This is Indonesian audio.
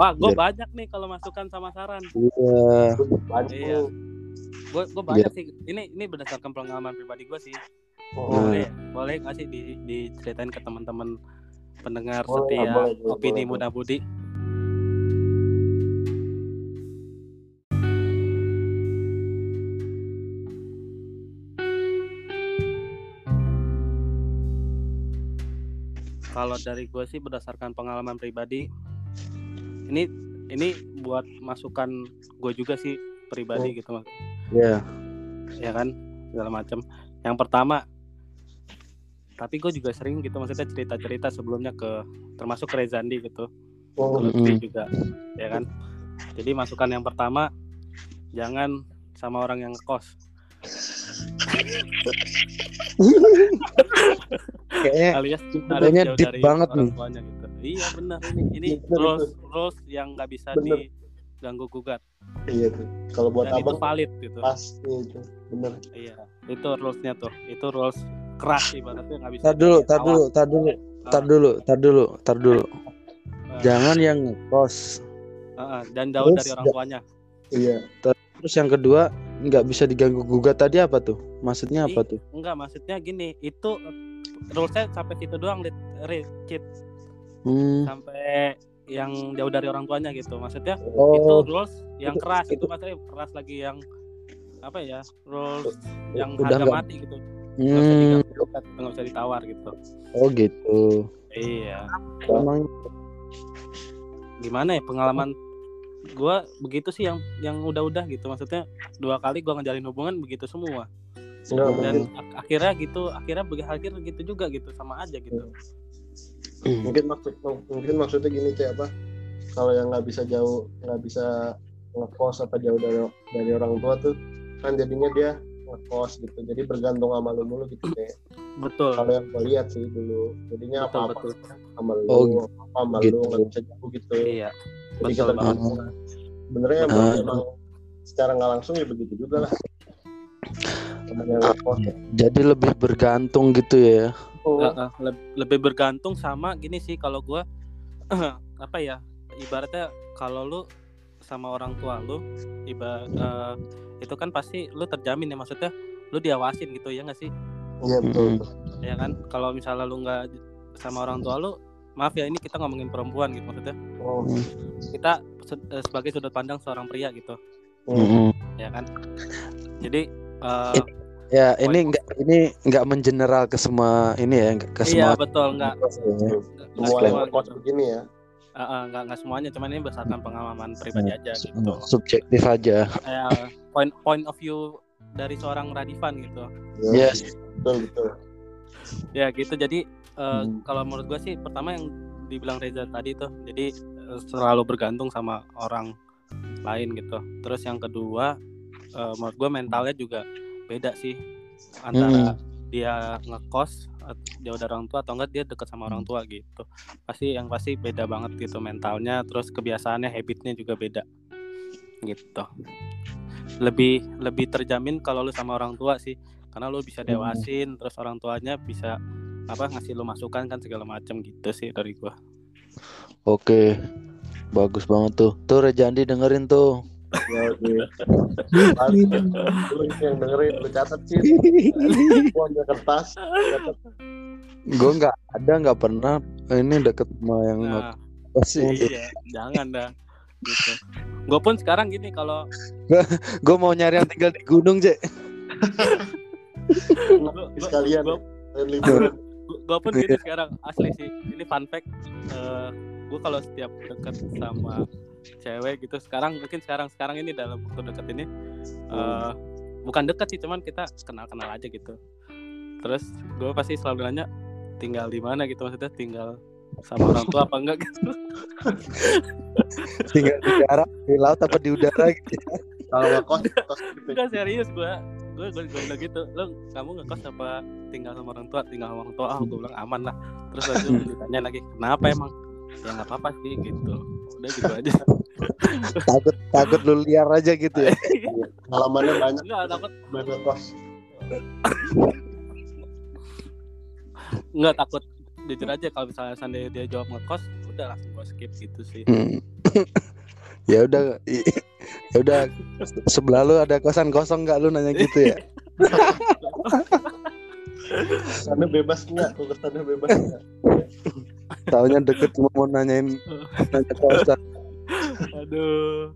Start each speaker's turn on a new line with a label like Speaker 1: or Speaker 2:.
Speaker 1: Wah, gue banyak nih kalau masukan sama saran.
Speaker 2: Iya.
Speaker 3: Banyak
Speaker 1: Iya. Gue gue banyak sih. Ini ini berdasarkan pengalaman pribadi gue sih.
Speaker 3: Oh.
Speaker 1: Boleh boleh nggak sih di, diceritain ke teman-teman pendengar
Speaker 3: Boleh,
Speaker 1: setia
Speaker 3: boleh, boleh,
Speaker 1: opini
Speaker 3: boleh.
Speaker 1: muda budi. Kalau dari gue sih berdasarkan pengalaman pribadi, ini ini buat masukan gue juga sih pribadi gitu mas,
Speaker 2: Iya.
Speaker 1: ya kan segala macam. Yang pertama, tapi gue juga sering gitu maksudnya cerita-cerita sebelumnya ke termasuk ke Rezandi gitu,
Speaker 3: oh,
Speaker 1: ke
Speaker 2: Mm-mm.
Speaker 1: Lutfi juga, ya kan. Jadi masukan yang pertama, jangan sama orang yang kos.
Speaker 2: Kayaknya
Speaker 1: alias
Speaker 2: Kayaknya
Speaker 1: jauh
Speaker 2: deep
Speaker 1: dari
Speaker 2: banget
Speaker 1: orang
Speaker 2: nih.
Speaker 1: tuanya gitu. Iya benar ini ini
Speaker 3: Bener
Speaker 1: rules rules yang nggak bisa
Speaker 3: Bener.
Speaker 1: diganggu gugat
Speaker 3: iya tuh. Kalau buat
Speaker 1: dan itu
Speaker 3: abang
Speaker 1: valid gitu.
Speaker 3: pasti itu bener.
Speaker 1: Iya itu rulesnya tuh itu rules keras ibaratnya nggak bisa.
Speaker 2: tar dulu, tar dulu, tar dulu, tar dulu, tar dulu, tar dulu.
Speaker 1: ah,
Speaker 2: Jangan yang ngekos.
Speaker 1: ah, dan jauh
Speaker 2: Terus
Speaker 1: dari orang tuanya.
Speaker 3: Iya.
Speaker 2: Terus yang kedua nggak bisa diganggu gugat tadi apa tuh? Maksudnya apa tuh?
Speaker 1: Enggak maksudnya gini itu eh, rulesnya sampai situ doang. Rit, Cit.
Speaker 2: Hmm.
Speaker 1: sampai yang jauh dari orang tuanya gitu. Maksudnya itu
Speaker 2: Oh,
Speaker 1: rules yang
Speaker 2: itu-
Speaker 1: keras itu
Speaker 2: itu-
Speaker 1: maksudnya keras lagi yang apa ya rules yang
Speaker 2: udah
Speaker 1: harga
Speaker 2: nggak-
Speaker 1: mati gitu. Nggak bisa
Speaker 2: hmm.
Speaker 1: bisa ditawar gitu.
Speaker 2: Oh gitu.
Speaker 1: iya.
Speaker 2: Emang
Speaker 1: gimana ya pengalaman gua? Begitu sih yang yang udah-udah gitu. Maksudnya dua kali gua ngejalin hubungan begitu semua. Dan akhirnya gitu akhirnya bagi akhir gitu juga gitu sama aja gitu
Speaker 3: Mungkin maksud mungkin maksudnya gini cek apa? Kalau yang nggak bisa jauh nggak bisa ngekos apa jauh dari dari orang tua tuh kan jadinya dia ngekos gitu. Jadi bergantung sama lu mulu gitu kayak.
Speaker 1: betul
Speaker 3: Kalau yang gue lihat sih dulu, jadinya apa-apa
Speaker 1: betul.
Speaker 3: sama lu,
Speaker 2: Oh,
Speaker 3: apa sama
Speaker 2: gitu.
Speaker 3: lu nggak bisa jauh gitu.
Speaker 1: iya
Speaker 3: Jadi
Speaker 1: betul
Speaker 3: kita
Speaker 1: banget
Speaker 3: sebenarnya emang,
Speaker 2: Ah.
Speaker 3: emang secara nggak langsung ya begitu juga lah. Ngekos.
Speaker 2: jadi lebih bergantung gitu ya.
Speaker 3: Oh,
Speaker 1: Heeh, leb- lebih bergantung sama gini sih kalau gua apa ya ibaratnya kalau lu sama orang tua lu iba eh, itu kan pasti lu terjamin ya maksudnya lu diawasin gitu ya nggak sih
Speaker 3: Iya betul.
Speaker 2: Mm-mm.
Speaker 3: betul.
Speaker 1: ya kan kalau misalnya lu nggak sama orang tua lu maaf ya ini kita ngomongin perempuan gitu maksudnya
Speaker 3: Oh,
Speaker 1: kita se- eh, sebagai sudut pandang seorang pria gitu
Speaker 2: Mm-mm.
Speaker 1: ya kan jadi eh,
Speaker 2: Ya ini enggak ini enggak mengeneral ke semua ini ya, ke
Speaker 1: iya
Speaker 2: semua.
Speaker 1: betul nggak
Speaker 2: ya.
Speaker 1: nggak
Speaker 3: Semua yang
Speaker 1: semua
Speaker 3: ngekos
Speaker 1: gitu.
Speaker 3: begini ya.
Speaker 1: Eh, eh, nggak nggak semuanya cuman ini berdasarkan pengalaman pribadi aja gitu
Speaker 2: Subjektif aja.
Speaker 1: eh, point point of view dari seorang Radifan gitu
Speaker 3: Iya,
Speaker 2: Yes.
Speaker 3: Betul betul.
Speaker 1: ya gitu jadi eh,
Speaker 2: Hmm.
Speaker 1: kalau menurut gue sih pertama yang dibilang Reza tadi tuh jadi eh, selalu bergantung sama orang lain gitu terus yang kedua eh, menurut gue mentalnya juga beda sih antara dia ngekos jauh dari orang tua atau enggak dia deket sama orang tua gitu pasti yang pasti beda banget gitu mentalnya terus kebiasaannya habitnya juga beda gitu lebih lebih terjamin kalau lu sama orang tua sih karena lu bisa dewasin terus orang tuanya bisa apa ngasih lu masukan kan segala macam gitu sih dari gua
Speaker 2: Oke. Bagus banget tuh. Tuh Rejandi dengerin tuh.
Speaker 3: Ya. Lu yang dengerin lu catat sih. Gua ambil kertas.
Speaker 2: Gue nggak ada nggak pernah ini deket sama yang
Speaker 1: nah
Speaker 2: sih.
Speaker 1: iya jangan dah gitu gue pun sekarang gini kalau
Speaker 2: Gue mau nyari yang tinggal di gunung, Cek.
Speaker 3: Sekalian
Speaker 1: gue pun gini sekarang asli sih ini fun fact gue kalau setiap deket sama cewek gitu. Sekarang mungkin sekarang sekarang ini dalam waktu deket ini eh, bukan deket sih cuman kita kenal kenal aja gitu. Terus gue pasti selalu nanya tinggal di mana? gitu maksudnya tinggal sama orang tua apa enggak gitu.
Speaker 2: Tinggal di darat, di laut apa di udara gitu.
Speaker 3: Kalau ngekos, kos gitu.
Speaker 1: enggak serius gue gue gue gue bilang gitu lo kamu ngekos apa tinggal sama orang tua? Tinggal sama orang tua. Ah gue bilang aman lah. Terus lagi ditanya lagi kenapa emang ya nggak apa-apa sih gitu udah gitu aja
Speaker 2: Takut takut lu liar aja gitu ya.
Speaker 3: Pengalamannya banyak.
Speaker 1: Enggak takut
Speaker 3: Banyak ngekos.
Speaker 1: nggak takut jujur aja kalau misalnya seandainya dia jawab ngekos udah langsung gue skip gitu sih
Speaker 2: Hmm. ya udah ya udah sebelah lu ada kosan kosong nggak lu nanya gitu ya
Speaker 3: Sana bebas nggak? Sana bebas nggak?
Speaker 2: Taunya deket cuma mau nanyain nanya kosan
Speaker 1: aduh